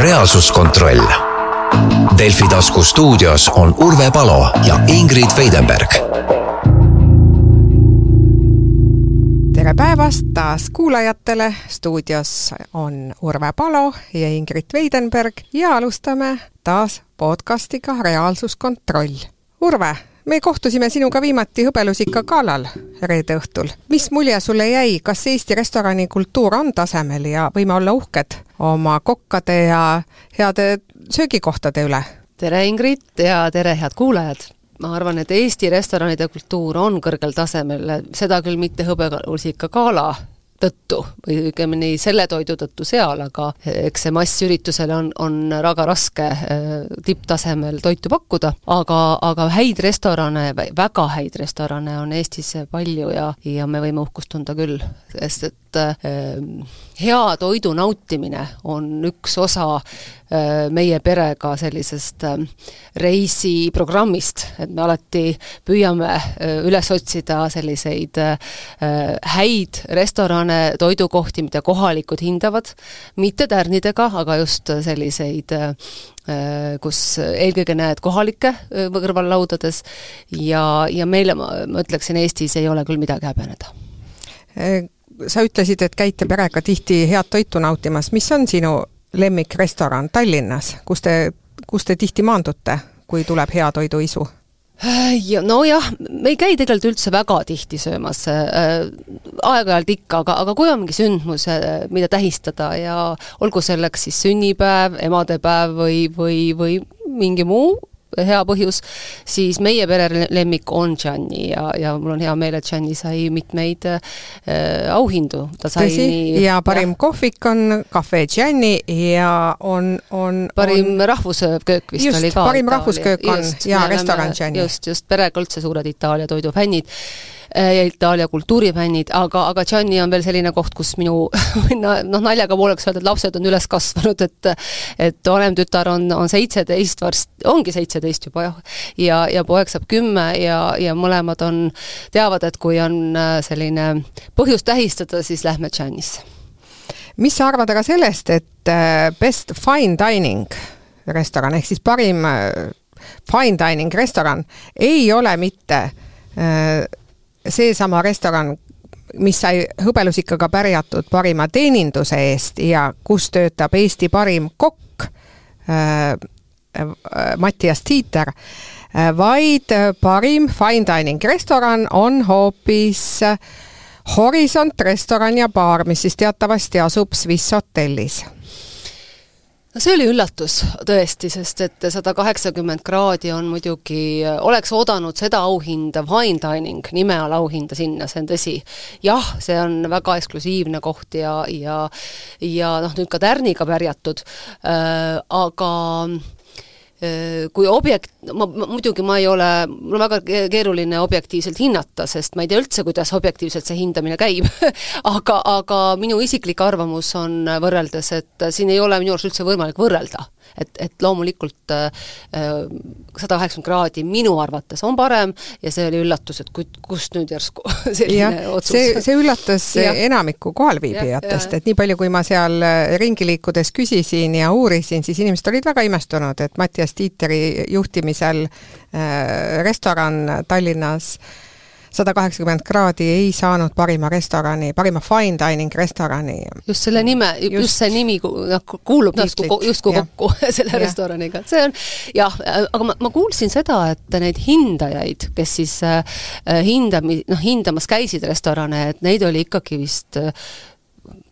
reaalsuskontroll. Delfi tasku stuudios on Urve Palo ja Ingrid Veidenberg. tere päevast taas kuulajatele, stuudios on Urve Palo ja Ingrid Veidenberg ja alustame taas podcastiga Reaalsuskontroll. Urve me kohtusime sinuga viimati hõbelusika galal reede õhtul. mis mulje sulle jäi, kas Eesti restoranikultuur on tasemel ja võime olla uhked oma kokkade ja heade söögikohtade üle? tere, Ingrid ja tere, head kuulajad! ma arvan, et Eesti restoranide kultuur on kõrgel tasemel, seda küll mitte hõbelusika gala tõttu või õigemini selle toidu tõttu seal, aga eks see massüritusele on, on väga raske äh, tipptasemel toitu pakkuda, aga, aga häid restorane, väga häid restorane on Eestis palju ja, ja me võime uhkust tunda küll, sest et äh, hea toidu nautimine on üks osa äh, meie perega sellisest äh, reisiprogrammist, et me alati püüame üles otsida selliseid häid restorane, toidukohti, mida kohalikud hindavad, mitte tärnidega, aga just selliseid kus eelkõige näed kohalikke kõrvallaudades. Ja, ja meile, ma ütleksin, Eestis ei ole küll midagi häbeneda sa ütlesid, et käite perega tihti head toitu nautimas, mis on sinu lemmikrestoran Tallinnas, kus te, kus te tihti maandute, kui tuleb hea toiduisu? ja nojah, me ei käi tegelikult üldse väga tihti söömas äh,, aeg-ajalt ikka, aga, aga kui on mingi sündmus, äh, mida tähistada ja olgu selleks siis sünnipäev, emadepäev või, või, või mingi muu hea põhjus, siis meie pere lemmik on Gianni ja, ja mul on hea meel, et Gianni sai mitmeid äh, auhindu. ta sai Tõsi, nii ja parim ja. kohvik on Cafe Gianni ja on, on parim on... rahvusköök vist just, oli ka. parim rahvusköök on just, ja restoran Gianni. just, just perega üldse suured Itaalia toidufännid ja Itaalia kultuurifännid, aga, aga Gianni on veel selline koht, kus minu noh, naljaga pooleks öelda, et lapsed on üles kasvanud, et et vanem tütar on, on seitseteist varsti, ongi seitseteist juba jah, ja, ja poeg saab kümme ja, ja mõlemad on, teavad, et kui on äh, selline põhjus tähistada, siis lähme Giannisse. mis sa arvad aga sellest, et äh, best fine dining restoran ehk siis parim fine dining restoran ei ole mitte seesama restoran, mis sai hõbelusikaga pärjatud parima teeninduse eest ja kus töötab Eesti parim kokk äh,, äh, Mattias Tiiter äh,, vaid parim fine dining restoran on hoopis Horisont restoran ja baar, mis siis teatavasti asub Swiss hotellis no see oli üllatus tõesti, sest et sada kaheksakümmend kraadi on muidugi, oleks oodanud seda auhinda, fine dining nime all auhinda sinna, see on tõsi. jah, see on väga eksklusiivne koht ja, ja ja noh, nüüd ka tärniga pärjatud äh,, aga kui objekt, ma, ma, muidugi ma ei ole, mul on väga keeruline objektiivselt hinnata, sest ma ei tea üldse, kuidas objektiivselt see hindamine käib aga, aga minu isiklik arvamus on võrreldes, et siin ei ole minu arust üldse võimalik võrrelda et, et loomulikult äh, sada kaheksakümmend kraadi minu arvates on parem ja see oli üllatus, et ku-, kust nüüd järsku selline ja, otsus. see, see üllatas ja. enamikku kohalviibijatest, et nii palju, kui ma seal äh, ringi liikudes küsisin ja uurisin, siis inimesed olid väga imestunud, et Mattias Tiiteri juhtimisel äh, restoran Tallinnas äh, sada kaheksakümmend kraadi ei saanud parima restorani, parima fine dining restorani. just selle nime, just see nimi noh, kuulub justkui, justkui kokku selle ja. restoraniga, see on jah, aga ma, ma kuulsin seda, et neid hindajaid, kes siis äh, hindami-, noh, hindamas käisid restorane, et neid oli ikkagi vist äh,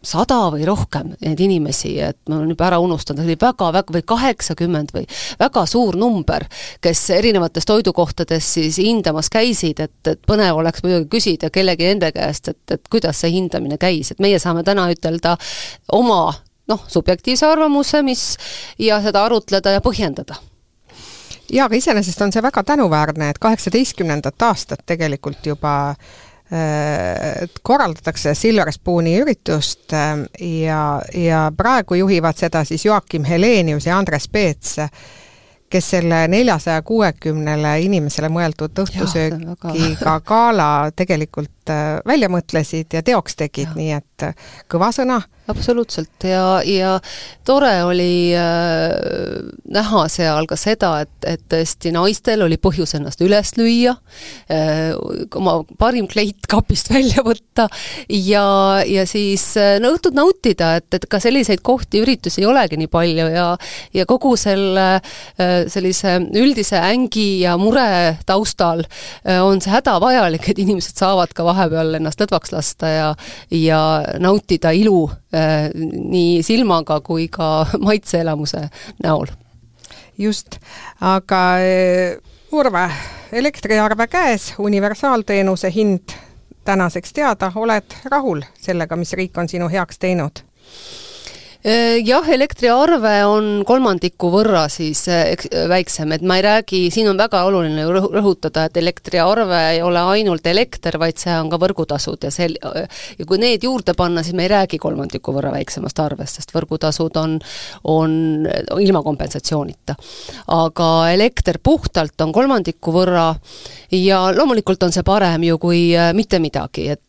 sada või rohkem neid inimesi, et ma olen juba ära unustanud, oli väga, väga või kaheksakümmend või väga suur number, kes erinevates toidukohtades siis hindamas käisid, et, et põnev oleks muidugi küsida kellegi enda käest, et, et kuidas see hindamine käis, et meie saame täna ütelda oma noh, subjektiivse arvamuse, mis ja seda arutleda ja põhjendada. Jaa, aga iseenesest on see väga tänuväärne, et kaheksateistkümnendat aastat tegelikult juba Äh, korraldatakse Silver Spooni üritust äh, ja, ja praegu juhivad seda siis Joakim Helenius ja Andres Peets, kes selle neljasaja kuuekümnele inimesele mõeldud õhtusöögiga gala tegelikult välja mõtlesid ja teoks tegid, nii et äh, kõva sõna. absoluutselt ja, ja tore oli äh, näha seal ka seda, et, et tõesti naistel oli põhjus ennast üles lüüa äh,, oma parim kleit kapist välja võtta ja, ja siis äh, no õhtut nautida, et, et ka selliseid kohti, üritusi ei olegi nii palju ja ja kogu selle äh, sellise üldise ängi ja mure taustal äh, on see hädavajalik, et inimesed saavad ka vahepeal ennast lõdvaks lasta ja ja nautida ilu äh, nii silmaga kui ka maitseelamuse näol. just, aga Urve, elektriarve käes, universaalteenuse hind tänaseks teada, oled rahul sellega, mis riik on sinu heaks teinud? Äh, jah, elektriarve on kolmandiku võrra siis äh, väiksem, et ma ei räägi, siin on väga oluline ju rõhutada, et elektriarve ei ole ainult elekter, vaid see on ka võrgutasud ja sel-, ja kui need juurde panna, siis me ei räägi kolmandiku võrra väiksemast arvest, sest võrgutasud on, on ilma kompensatsioonita. aga elekter puhtalt on kolmandiku võrra ja loomulikult on see parem ju kui äh, mitte midagi, et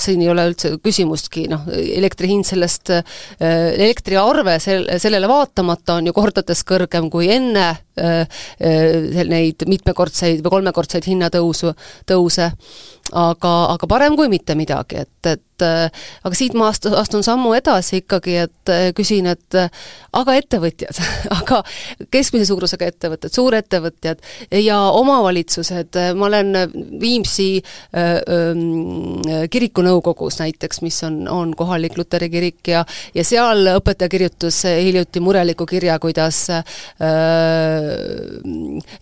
siin ei ole üldse küsimustki, noh, elektri hind sellest elektriarve sel-, sellele vaatamata on ju kordades kõrgem kui enne. äh, äh, neid mitmekordseid või kolmekordseid hinnatõusu, tõuse. Aga, aga parem kui mitte midagi, et, et äh, aga siit ma astu, astun sammu edasi ikkagi, et äh, küsin, et äh, aga ettevõtjad aga keskmise suurusega ettevõtted, suurettevõtjad ja omavalitsused, ma olen Viimsi äh, äh, kiriku nõukogus näiteks, mis on, on kohalik luteri kirik ja ja seal õpetaja kirjutas hiljuti mureliku kirja, kuidas äh,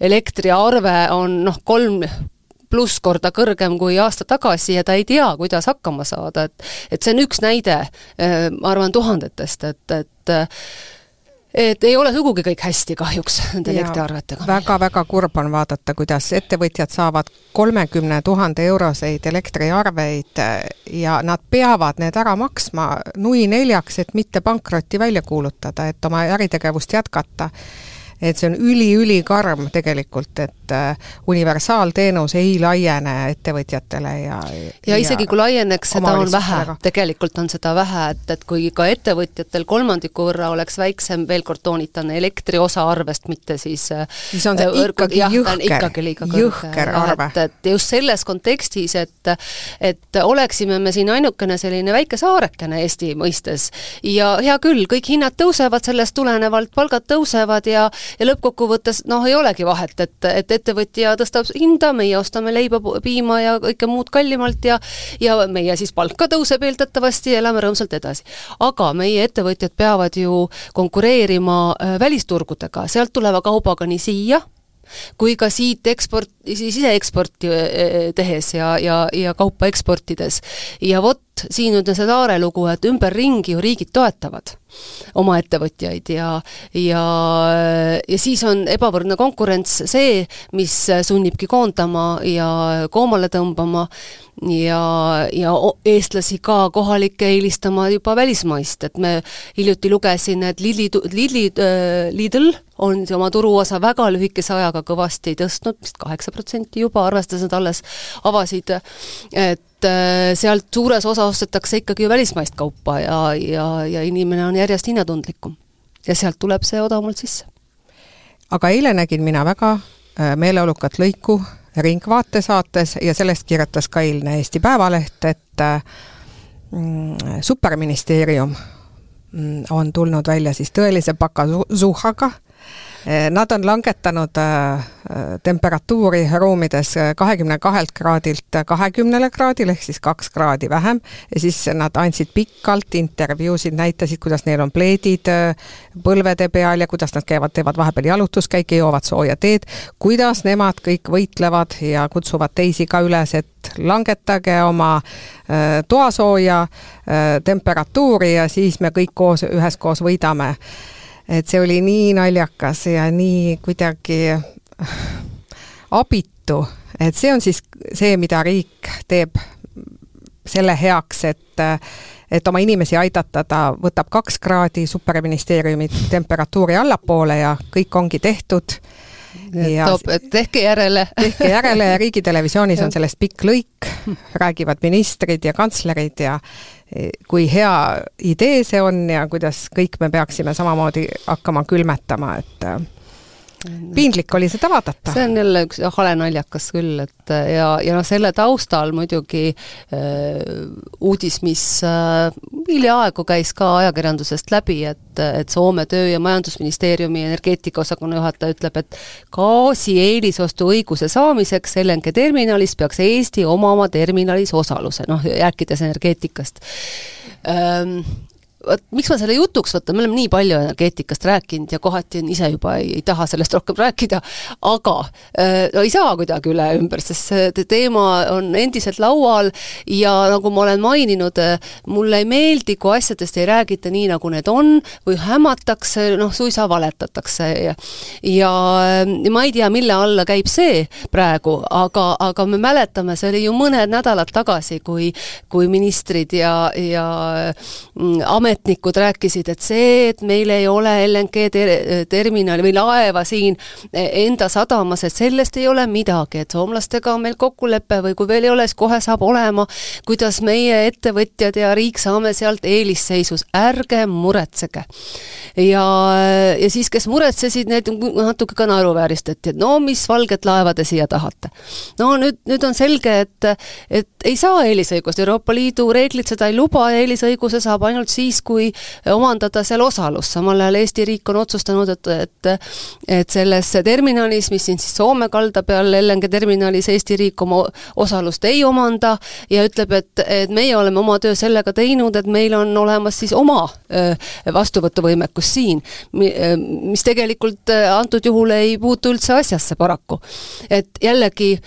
elektriarve on noh, kolm pluss korda kõrgem kui aasta tagasi ja ta ei tea, kuidas hakkama saada, et et see on üks näide, eh, ma arvan, tuhandetest, et, et et ei ole sugugi kõik hästi kahjuks nende elektriarvetega. väga-väga kurb on vaadata, kuidas ettevõtjad saavad kolmekümne tuhande euroseid elektriarveid eh, ja nad peavad need ära maksma nui neljaks, et mitte pankrotti välja kuulutada, et oma äritegevust jätkata et see on üli-ülikarm tegelikult, et äh, universaalteenus ei laiene ettevõtjatele ja ja isegi kui laieneks, seda on vähe, tegelikult on seda vähe, et, et kui ka ettevõtjatel kolmandiku võrra oleks väiksem, veel kord toonitan, elektri osa arvest, mitte siis äh, siis on see ikkagi jah, jõhker, jõhker arve. et, et just selles kontekstis, et et oleksime me siin ainukene selline väike saarekene Eesti mõistes. Ja hea küll, kõik hinnad tõusevad sellest tulenevalt, palgad tõusevad ja ja lõppkokkuvõttes noh, ei olegi vahet, et, et ettevõtja tõstab hinda, meie ostame leiba, piima ja kõike muud kallimalt ja ja meie siis palk ka tõuseb eeldatavasti ja elame rõõmsalt edasi. aga meie ettevõtjad peavad ju konkureerima äh, välisturgudega, sealt tuleva kaubaga nii siia, kui ka siit eksport, siseeksporti äh, äh, tehes ja, ja, ja kaupa eksportides. ja vot, siin on see Laare lugu, et ümberringi ju riigid toetavad oma ettevõtjaid ja, ja, ja siis on ebavõrdne konkurents see, mis sunnibki koondama ja koomale tõmbama ja, ja eestlasi ka kohalikke eelistama juba välismaist, et me hiljuti lugesin, et Lidli, Lidli, äh, Lidl on oma turuosa väga lühikese ajaga kõvasti tõstnud, vist kaheksa protsenti juba, arvestades, et alles avasid, et Äh, sealt suures osas ostetakse ikkagi ju välismaist kaupa ja, ja, ja inimene on järjest hinnatundlikum. ja sealt tuleb see odavamalt sisse. aga eile nägin mina väga äh, meeleolukat lõiku Ringvaate saates ja sellest kirjutas ka eilne Eesti Päevaleht, et mm, superministeerium mm, on tulnud välja siis tõelise pakasuhaga nad on langetanud äh, temperatuuri ruumides kahekümne kahelt kraadilt kahekümnele kraadile ehk siis kaks kraadi vähem. Ja siis nad andsid pikalt intervjuusid, näitasid, kuidas neil on pleedid põlvede peal ja kuidas nad käivad, teevad vahepeal jalutuskäike, joovad sooja teed, kuidas nemad kõik võitlevad ja kutsuvad teisi ka üles, et langetage oma toasooja temperatuuri ja siis me kõik koos, üheskoos võidame et see oli nii naljakas ja nii kuidagi abitu, et see on siis see, mida riik teeb selle heaks, et et oma inimesi aidata, ta võtab kaks kraadi superministeeriumi temperatuuri allapoole ja kõik ongi tehtud toob, et tehke järele. tehke järele ja Riigitelevisioonis on sellest pikk lõik, räägivad ministrid ja kantslerid ja e, kui hea idee see on ja kuidas kõik me peaksime samamoodi hakkama külmetama, et piinlik oli seda vaadata. see on jälle üks hale naljakas küll, et ja, ja noh, selle taustal muidugi äh, uudis, mis äh, hiljaaegu käis ka ajakirjandusest läbi, et, et Soome töö- ja majandusministeeriumi energeetikaosakonna juhataja ütleb, et gaasi eelisostuõiguse saamiseks LNG terminalis peaks Eesti omama terminalis osaluse, noh, rääkides energeetikast ähm, vot miks ma selle jutuks võtan, me oleme nii palju energeetikast rääkinud ja kohati on ise juba ei, ei taha sellest rohkem rääkida, aga äh, no ei saa kuidagi üle ümber, sest see teema on endiselt laual ja nagu ma olen maininud, äh, mulle ei meeldi, kui asjadest ei räägita nii, nagu need on, või hämatakse, noh, suisa valetatakse ja ja, ja ma ei tea, mille alla käib see praegu, aga, aga me mäletame, see oli ju mõned nädalad tagasi, kui kui ministrid ja, ja mm, amet ametnikud rääkisid, et see, et meil ei ole LNG ter terminali või laeva siin enda sadamas, et sellest ei ole midagi, et soomlastega on meil kokkulepe või kui veel ei ole, siis kohe saab olema, kuidas meie ettevõtjad ja riik saame sealt eelisseisus, ärge muretsege. ja, ja siis, kes muretsesid, need natuke ka naeruvääristati, et no mis valget laeva te siia tahate. no nüüd, nüüd on selge, et, et ei saa eelisõigust, Euroopa Liidu reeglid seda ei luba, eelisõiguse saab ainult siis, kui omandada seal osalus, samal ajal Eesti riik on otsustanud, et, et et selles terminalis, mis siin siis Soome kalda peal, LNG terminalis Eesti riik oma osalust ei omanda ja ütleb, et, et meie oleme oma töö sellega teinud, et meil on olemas siis oma vastuvõtuvõimekus siin, mis tegelikult antud juhul ei puutu üldse asjasse paraku. et jällegi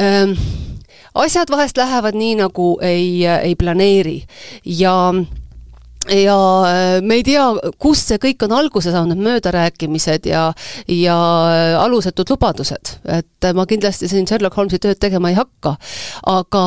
ähm, asjad vahest lähevad nii, nagu ei, ei planeeri ja ja äh, me ei tea, kust see kõik on alguse saanud, möödarääkimised ja ja äh, alusetud lubadused. et äh, ma kindlasti siin Sherlock Holmesi tööd tegema ei hakka, aga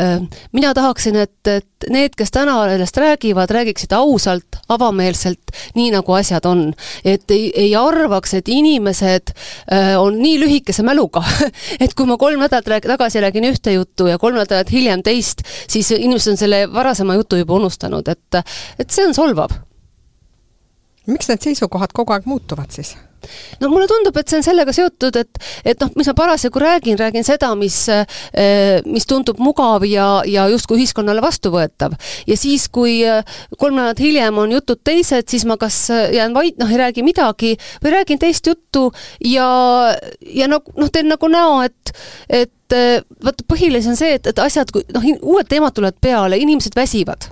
äh, mina tahaksin, et, et need, kes täna sellest räägivad, räägiksid ausalt, avameelselt, nii nagu asjad on. et ei, ei arvaks, et inimesed äh, on nii lühikese mäluga et kui ma kolm nädalat rääg-, tagasi räägin ühte juttu ja kolm nädalat hiljem teist, siis inimesed on selle varasema jutu juba unustanud, et et see on solvav. miks need seisukohad kogu aeg muutuvad siis? no mulle tundub, et see on sellega seotud, et, et noh, mis ma parasjagu räägin, räägin seda, mis, eh, mis tundub mugav ja, ja justkui ühiskonnale vastuvõetav. ja siis, kui eh, kolm nädalat hiljem on jutud teised, siis ma kas jään vait, noh, ei räägi midagi või räägin teist juttu ja, ja noh, noh, teen nagu näo, et, et eh, vaata, põhiline on see, et, et asjad, noh, uued teemad tulevad peale, inimesed väsivad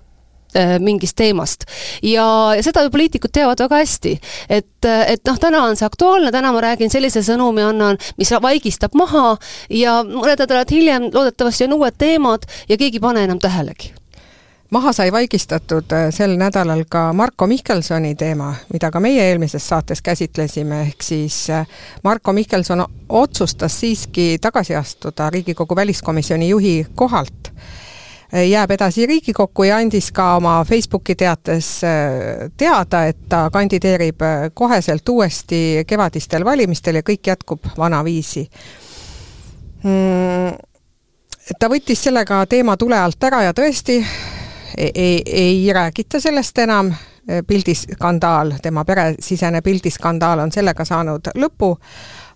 mingist teemast. ja, ja seda ju poliitikud teavad väga hästi. et, et noh, täna on see aktuaalne, täna ma räägin sellise sõnumi, annan, mis vaigistab maha ja mõned nädalad hiljem loodetavasti on uued teemad ja keegi ei pane enam tähelegi maha sai vaigistatud äh, sel nädalal ka Marko Mihkelsoni teema, mida ka meie eelmises saates käsitlesime, ehk siis äh, Marko Mihkelson otsustas siiski tagasi astuda Riigikogu väliskomisjoni juhi kohalt jääb edasi Riigikokku ja andis ka oma Facebooki teates äh, teada, et ta kandideerib äh, koheselt uuesti kevadistel valimistel ja kõik jätkub vanaviisi mm,. ta võttis sellega teema tule alt ära ja tõesti ei, ei, ei räägita sellest enam, pildiskandaal, tema peresisene pildiskandaal on sellega saanud lõpu,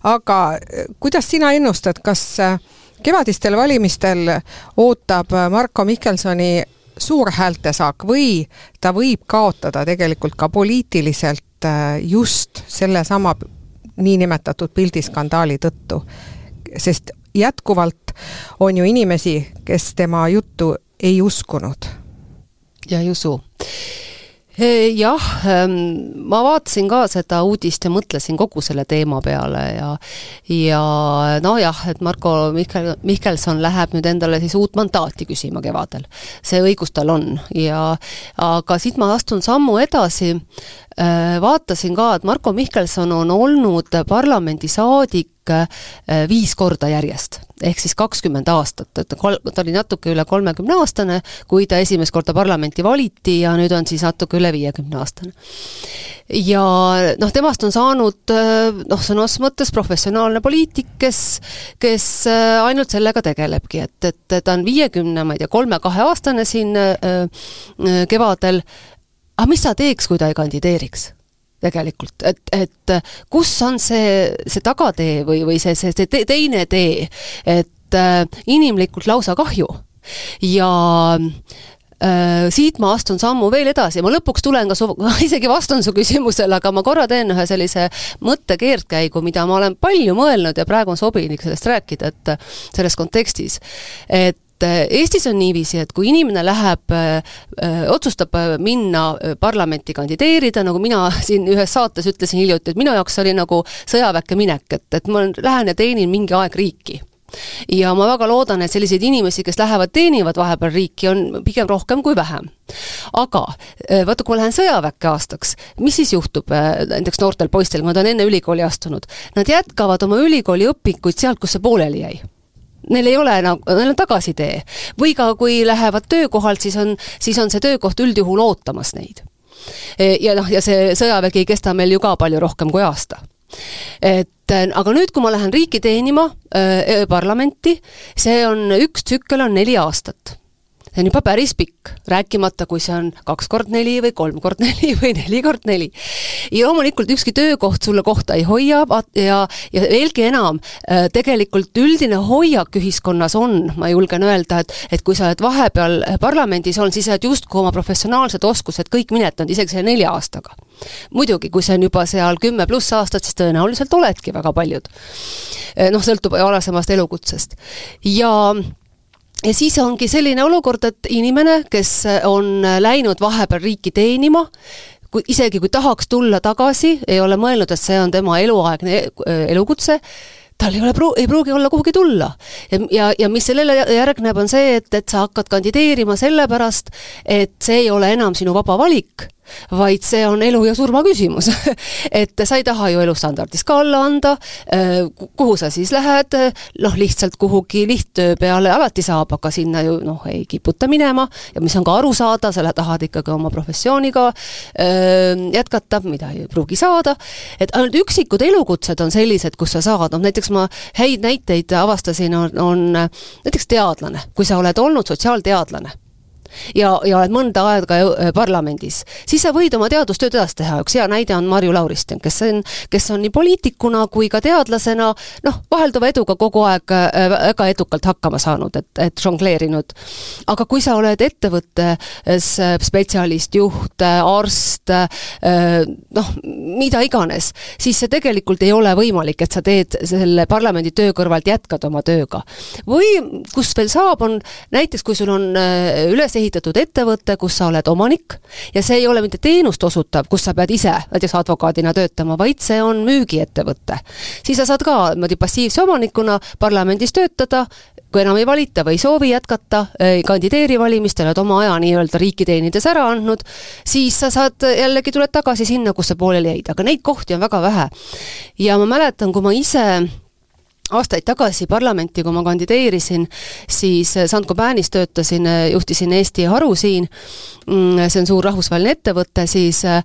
aga äh, kuidas sina ennustad, kas äh, kevadistel valimistel ootab Marko Mihkelsoni suur häältesaak või ta võib kaotada tegelikult ka poliitiliselt äh, just sellesama niinimetatud pildiskandaali tõttu. sest jätkuvalt on ju inimesi, kes tema juttu ei uskunud. ja ei usu jah, ähm, ma vaatasin ka seda uudist ja mõtlesin kogu selle teema peale ja ja nojah, et Marko Mihkel, Mihkelson läheb nüüd endale siis uut mandaati küsima kevadel. see õigus tal on ja aga siit ma astun sammu edasi äh, vaatasin ka, et Marko Mihkelson on olnud parlamendisaadik viis korda järjest, ehk siis kakskümmend aastat, et kol-, ta oli natuke üle kolmekümne aastane, kui ta esimest korda parlamenti valiti ja nüüd on siis natuke üle viiekümne aastane. ja noh, temast on saanud noh, sõnas mõttes professionaalne poliitik, kes, kes ainult sellega tegelebki, et, et ta on viiekümne, ma ei tea, kolme-kahe aastane siin äh, kevadel, aga mis ta teeks, kui ta ei kandideeriks? tegelikult, et, et kus on see, see tagatee või, või see, see, see te, teine tee, et äh, inimlikult lausa kahju. ja äh, siit ma astun sammu veel edasi, ma lõpuks tulen ka su, isegi vastan su küsimusele, aga ma korra teen ühe sellise mõttekeerdkäigu, mida ma olen palju mõelnud ja praegu on sobilik sellest rääkida, et selles kontekstis. et äh, Eestis on niiviisi, et kui inimene läheb, äh, äh, otsustab minna parlamenti kandideerida, nagu mina siin ühes saates ütlesin hiljuti, et minu jaoks oli nagu sõjaväkke minek, et, et ma lähen ja teenin mingi aeg riiki ja ma väga loodan, et selliseid inimesi, kes lähevad, teenivad vahepeal riiki, on pigem rohkem kui vähem. aga vaata, kui ma lähen sõjaväkke aastaks, mis siis juhtub näiteks noortel poistel, kui nad on enne ülikooli astunud? Nad jätkavad oma ülikooli õpinguid sealt, kus see pooleli jäi neil ei ole enam, neil on tagasitee. või ka kui lähevad töökohalt, siis on, siis on see töökoht üldjuhul ootamas neid. E, ja noh, ja see sõjavägi ei kesta meil ju ka palju rohkem kui aasta et aga nüüd, kui ma lähen riiki teenima äh,, parlamenti, see on, üks tsükkel on neli aastat see on juba päris pikk, rääkimata, kui see on kaks kord neli või kolm kord neli või neli kord neli. ja loomulikult ükski töökoht sulle kohta ei hoia ja, ja veelgi enam, äh, tegelikult üldine hoiak ühiskonnas on, ma julgen öelda, et et kui sa oled vahepeal parlamendis olnud, siis sa oled justkui oma professionaalsed oskused kõik minetanud, isegi selle nelja aastaga. muidugi, kui see on juba seal kümme pluss aastat, siis tõenäoliselt oledki väga paljud. Äh, noh, sõltub varasemast elukutsest. ja ja siis ongi selline olukord, et inimene, kes on läinud vahepeal riiki teenima, kui isegi kui tahaks tulla tagasi, ei ole mõelnud, et see on tema eluaegne elukutse, tal ei ole pru-, ei pruugi olla kuhugi tulla. ja, ja, ja mis sellele järgneb, on see, et, et sa hakkad kandideerima sellepärast, et see ei ole enam sinu vaba valik vaid see on elu ja surma küsimus. Et sa ei taha ju elustandardis ka alla anda, äh, kuhu sa siis lähed, noh, lihtsalt kuhugi lihttöö peale. Alati saab, aga sinna ju noh, ei kiputa minema. Ja mis on ka aru saada, sa tahad ikkagi oma professiooniga öö, äh, jätkata, mida ei pruugi saada, et ainult üksikud elukutsed on sellised, kus sa saad, noh näiteks ma häid näiteid avastasin, on, on näiteks teadlane, kui sa oled olnud sotsiaalteadlane ja, ja oled mõnda aega äh, parlamendis, siis sa võid oma teadustööd edasi teha, üks hea näide on Marju Lauristin, kes on, kes on nii poliitikuna kui ka teadlasena noh, vahelduva eduga kogu aeg äh, väga edukalt hakkama saanud, et, et žongleerinud. aga kui sa oled ettevõttes äh, spetsialist, juht, arst, noh, mida iganes, siis see tegelikult ei ole võimalik, et sa teed selle parlamendi töö kõrvalt, jätkad oma tööga. või kus veel saab, on näiteks, kui sul on üles ehitatud ettevõte, kus sa oled omanik ja see ei ole mitte teenust osutav, kus sa pead ise näiteks advokaadina töötama, vaid see on müügiettevõte. siis sa saad ka niimoodi passiivse omanikuna parlamendis töötada, kui enam ei valita või ei soovi jätkata, ei kandideeri valimistel, oled oma aja nii-öelda riiki teenides ära andnud, siis sa saad, jällegi tuled tagasi sinna, kus sa pooleli jäid, aga neid kohti on väga vähe. ja ma mäletan, kui ma ise aastaid tagasi parlamenti, kui ma kandideerisin, siis Saint-Gobain'is töötasin, juhtisin Eesti haru siin, mm, see on suur rahvusvaheline ettevõte, siis äh,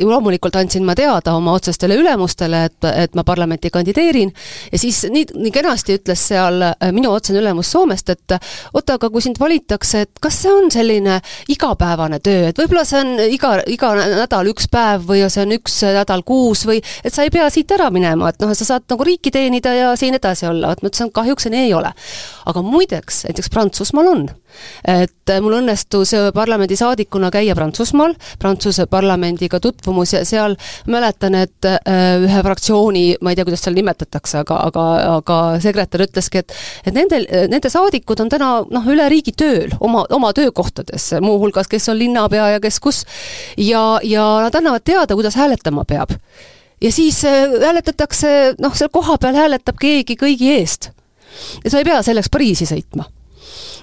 loomulikult andsin ma teada oma otsestele ülemustele, et, et ma parlamenti kandideerin. Ja siis nii, nii kenasti ütles seal äh, minu otsene ülemus Soomest, et oota, aga kui sind valitakse, et kas see on selline igapäevane töö, et võib-olla see on iga, iga nädal üks päev või see on üks nädal kuus või et sa ei pea siit ära minema, et noh, sa saad nagu riiki teenida ja siin edasi olla, et ma ütlesin, kahjuks see nii ei ole. aga muideks, näiteks Prantsusmaal on. et mul õnnestus parlamendisaadikuna käia Prantsusmaal, Prantsuse parlamendiga tutvumus ja seal mäletan, et äh, ühe fraktsiooni, ma ei tea, kuidas seal nimetatakse, aga, aga, aga sekretär ütleski, et et nendel, nende saadikud on täna noh, üle riigi tööl oma, oma töökohtades, muuhulgas kes on linnapea ja kes kus, ja, ja nad annavad teada, kuidas hääletama peab ja siis äh, hääletatakse, noh, seal kohapeal hääletab keegi kõigi eest. ja sa ei pea selleks Pariisi sõitma.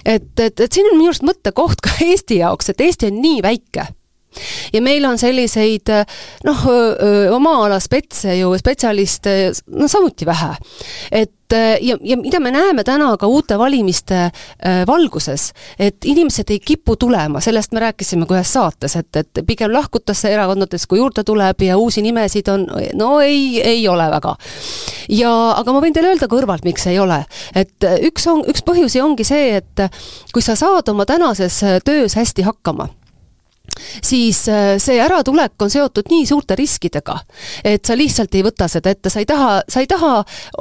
et, et, et siin on minu arust mõttekoht ka Eesti jaoks, et Eesti on nii väike ja meil on selliseid noh, oma ala spetse ju, spetsialiste no samuti vähe. et ja, ja mida me näeme täna ka uute valimiste äh, valguses, et inimesed ei kipu tulema, sellest me rääkisime ka ühes saates, et, et pigem lahkutakse erakondadest, kui juurde tuleb ja uusi nimesid on, no ei, ei ole väga. ja aga ma võin teile öelda kõrvalt, miks ei ole. et üks on, üks põhjusi ongi see, et kui sa saad oma tänases töös hästi hakkama siis äh, see äratulek on seotud nii suurte riskidega, et sa lihtsalt ei võta seda ette, sa ei taha, sa ei taha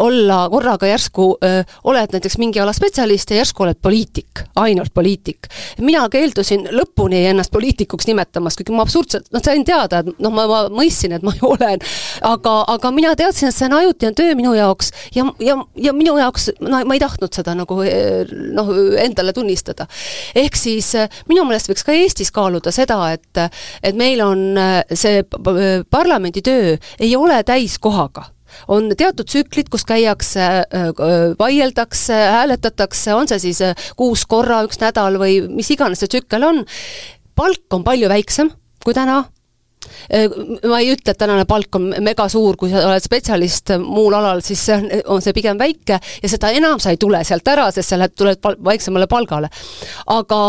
olla korraga järsku äh, oled näiteks mingi ala spetsialist ja järsku oled poliitik, ainult poliitik. mina keeldusin lõpuni ennast poliitikuks nimetamast, kuigi ma absurdselt, noh, sain teada, et noh, ma, ma mõistsin, et ma ju olen, aga, aga mina teadsin, et see on ajutine töö minu jaoks ja, ja, ja minu jaoks, no ma ei tahtnud seda nagu äh, noh, endale tunnistada. ehk siis minu meelest võiks ka Eestis kaaluda seda, et, et meil on see parlamendi töö ei ole täiskohaga. On teatud tsüklid, kus käiakse, vaieldakse, hääletatakse, on see siis kuus korra, üks nädal või mis iganes see tsükkel on, palk on palju väiksem kui täna ma ei ütle, et tänane palk on mega suur, kui sa oled spetsialist muul alal, siis see on, on see pigem väike ja seda enam sa ei tule sealt ära, sest sa lähed, tuled pal väiksemale palgale. aga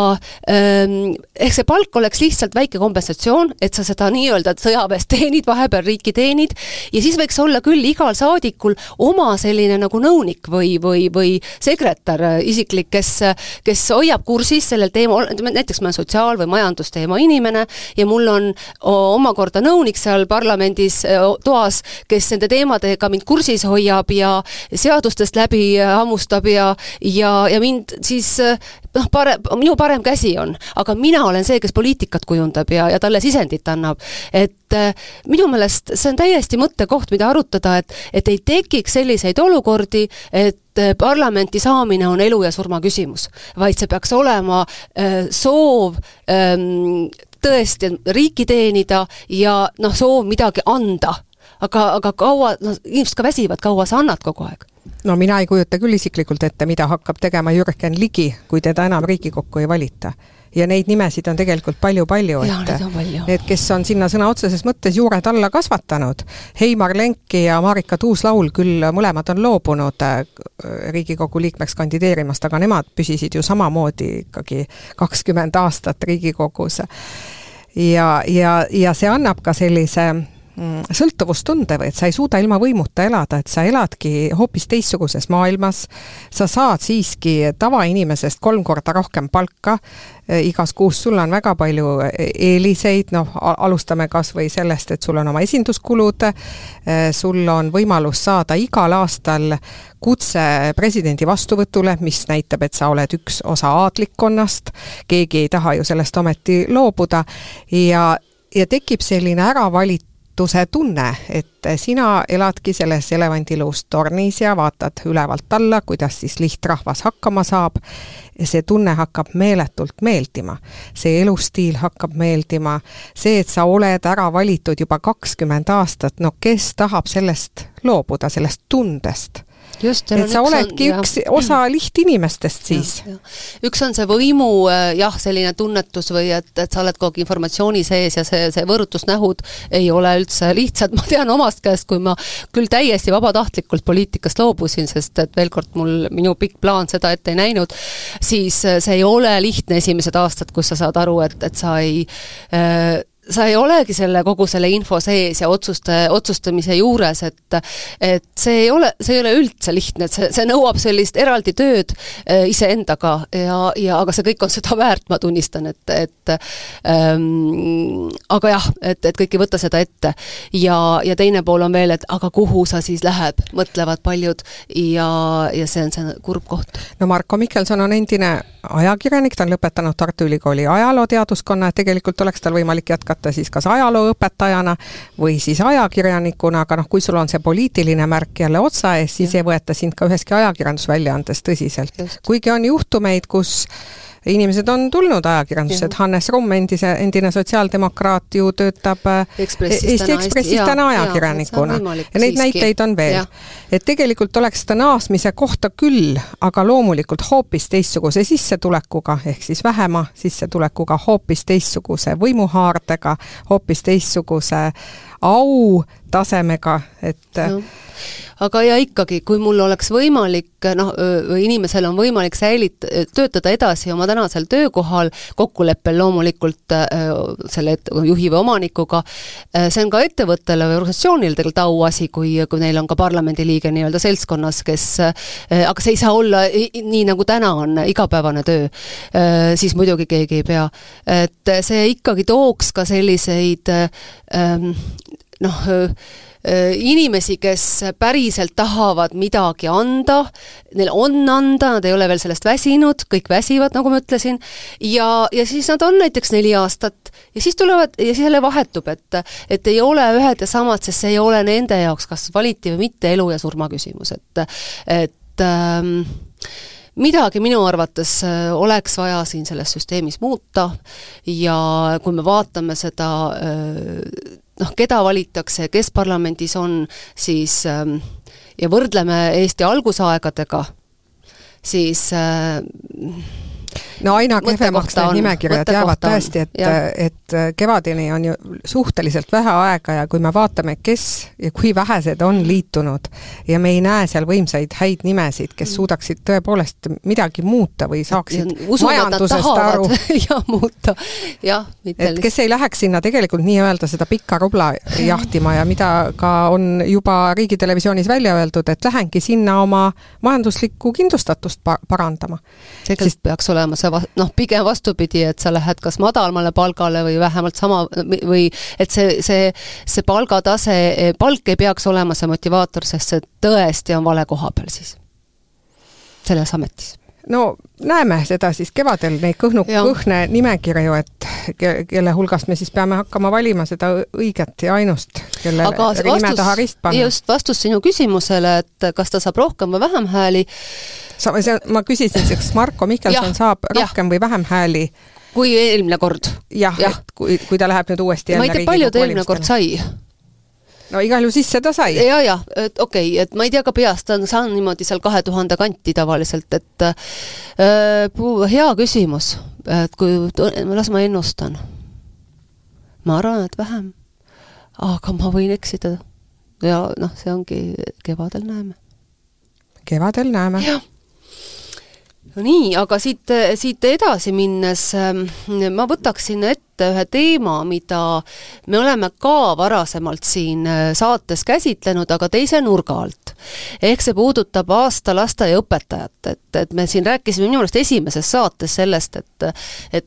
ähm, ehk see palk oleks lihtsalt väike kompensatsioon, et sa seda nii-öelda sõjaväes teenid, vahepeal riiki teenid ja siis võiks olla küll igal saadikul oma selline nagu nõunik või, või, või sekretär äh, isiklik, kes, kes hoiab kursis sellel teemal, näiteks ma olen sotsiaal- või majandusteema inimene ja mul on oma omakorda nõunik seal parlamendis äh, toas, kes nende teemadega mind kursis hoiab ja seadustest läbi hammustab ja, ja, ja mind siis äh, noh, parem, minu parem käsi on, aga mina olen see, kes poliitikat kujundab ja, ja talle sisendit annab. et äh, minu meelest see on täiesti mõttekoht, mida arutada, et, et ei tekiks selliseid olukordi, et parlamenti saamine on elu ja surma küsimus, vaid see peaks olema äh, soov ähm, tõesti riiki teenida ja noh, soov midagi anda. aga, aga kaua, noh, inimesed ka väsivad, kaua sa annad kogu aeg? no mina ei kujuta küll isiklikult ette, mida hakkab tegema Jürgen Ligi, kui teda enam Riigikokku ei valita ja neid nimesid on tegelikult palju-palju, et need, kes on sinna sõna otseses mõttes juured alla kasvatanud, Heimar Lenk ja Marika Tuus-Laul küll mõlemad on loobunud äh, Riigikogu liikmeks kandideerimast, aga nemad püsisid ju samamoodi ikkagi kakskümmend aastat Riigikogus. Ja, ja, ja see annab ka sellise sõltuvustunde või et sa ei suuda ilma võimuta elada, et sa eladki hoopis teistsuguses maailmas, sa saad siiski tavainimesest kolm korda rohkem palka e, igas kuus, sul on väga palju e, eeliseid, noh, alustame kas või sellest, et sul on oma esinduskulud, e, sul on võimalus saada igal aastal kutse presidendi vastuvõtule, mis näitab, et sa oled üks osa aadlikkonnast, keegi ei taha ju sellest ometi loobuda, ja ja tekib selline ära valitud ootuse tunne, et sina eladki selles elevandiluust tornis ja vaatad ülevalt alla, kuidas siis lihtrahvas hakkama saab. see tunne hakkab meeletult meeldima, see elustiil hakkab meeldima, see, et sa oled ära valitud juba kakskümmend aastat, no kes tahab sellest loobuda, sellest tundest just, et sa oledki on, üks jah. osa lihtinimestest siis. üks on see võimu äh, jah, selline tunnetus või et, et sa oled kogu aeg informatsiooni sees ja see, see võõrutusnähud ei ole üldse lihtsad, ma tean omast käest, kui ma küll täiesti vabatahtlikult poliitikast loobusin, sest et veel kord, mul, minu pikk plaan seda ette ei näinud, siis äh, see ei ole lihtne esimesed aastad, kus sa saad aru, et, et sa ei äh, sa ei olegi selle, kogu selle info sees ja otsuste, otsustamise juures, et et see ei ole, see ei ole üldse lihtne, et see, see nõuab sellist eraldi tööd äh, iseendaga ja, ja aga see kõik on seda väärt, ma tunnistan, et, et ähm, aga jah, et, et kõik ei võta seda ette. ja, ja teine pool on veel, et aga kuhu sa siis lähed, mõtlevad paljud ja, ja see on see kurb koht. no Marko Mihkelson on endine ajakirjanik, ta on lõpetanud Tartu Ülikooli ajalooteaduskonna, et tegelikult oleks tal võimalik jätkata jätkata siis kas ajalooõpetajana või siis ajakirjanikuna, aga noh, kui sul on see poliitiline märk jälle otsa ees, siis ja. ei võeta sind ka üheski ajakirjandusväljaandes tõsiselt. kuigi on juhtumeid, kus inimesed on tulnud ajakirjandusse, et Hannes Rumm, endise, endine sotsiaaldemokraat ju töötab äh, Ekspressis Eesti Ekspressis täna ajakirjanikuna. ja neid siiski. näiteid on veel. Et tegelikult oleks ta naasmise kohta küll, aga loomulikult hoopis teistsuguse sissetulekuga, ehk siis vähema sissetulekuga, hoopis teistsuguse võimuhaardega, hoopis teistsuguse au tasemega, et Jah. aga ja ikkagi, kui mul oleks võimalik, noh, inimesel on võimalik säilit-, töötada edasi oma tänasel töökohal, kokkuleppel loomulikult selle juhi või omanikuga, see on ka ettevõttele või organisatsioonile tegelikult auasi, kui, kui neil on ka parlamendiliige nii-öelda seltskonnas, kes aga see ei saa olla nii, nagu täna on igapäevane töö, siis muidugi keegi ei pea. et see ikkagi tooks ka selliseid ähm, noh, inimesi, kes päriselt tahavad midagi anda, neil on anda, nad ei ole veel sellest väsinud, kõik väsivad, nagu ma ütlesin, ja, ja siis nad on näiteks neli aastat ja siis tulevad ja siis jälle vahetub, et et ei ole ühed ja samad, sest see ei ole nende jaoks kas valiti või mitte elu ja surma küsimus, et et ähm, midagi minu arvates äh, oleks vaja siin selles süsteemis muuta ja kui me vaatame seda äh, noh, keda valitakse, kes parlamendis on, siis ähm, ja võrdleme Eesti algusaegadega, siis äh, no aina kehvemaks need nimekirjad jäävad tõesti, et, et kevadeni on ju suhteliselt vähe aega ja kui me vaatame, kes ja kui vähesed on liitunud ja me ei näe seal võimsaid häid nimesid, kes suudaksid tõepoolest midagi muuta või saaksid nad majandusest aru, ja muuta, jah, et kes ei läheks sinna tegelikult nii-öelda seda pikka rubla jahtima ja mida ka on juba Riigitelevisioonis välja öeldud, et lähengi sinna oma majanduslikku kindlustatust pa parandama. tegelikult peaks olema see va-, noh, pigem vastupidi, et sa lähed kas madalamale palgale või vähemalt sama või et see, see, see palgatase, palk ei peaks olema see motivaator, sest see tõesti on vale koha peal siis, selles ametis no näeme seda siis kevadel, neid kõhnu, kõhne nimekirju, et ke, kelle hulgast me siis peame hakkama valima seda õiget ja ainust, kelle aga nime taha rist panna. just vastus sinu küsimusele, et kas ta saab rohkem või vähem hääli. sa, see, ma küsisin, kas Marko Mihkelson ja, saab rohkem ja. või vähem hääli? kui eelmine kord. jah ja., et kui, kui ta läheb nüüd uuesti ma ei tea, palju ta eelmine kord sai no igal juhul sisse ta sai. ja, ja, et okei okay,, et ma ei tea ka peast, ta on saanud niimoodi seal kahe tuhande kanti tavaliselt, et äh, hea küsimus, et kui, las ma ennustan. ma arvan, et vähem. aga ma võin eksida. ja noh, see ongi, kevadel näeme. kevadel näeme. no nii, aga siit, siit edasi minnes ma võtaksin ette ühe teema, mida me oleme ka varasemalt siin saates käsitlenud, aga teise nurga alt. ehk see puudutab aasta lasteaiaõpetajat, et, et me siin rääkisime minu meelest esimeses saates sellest, et et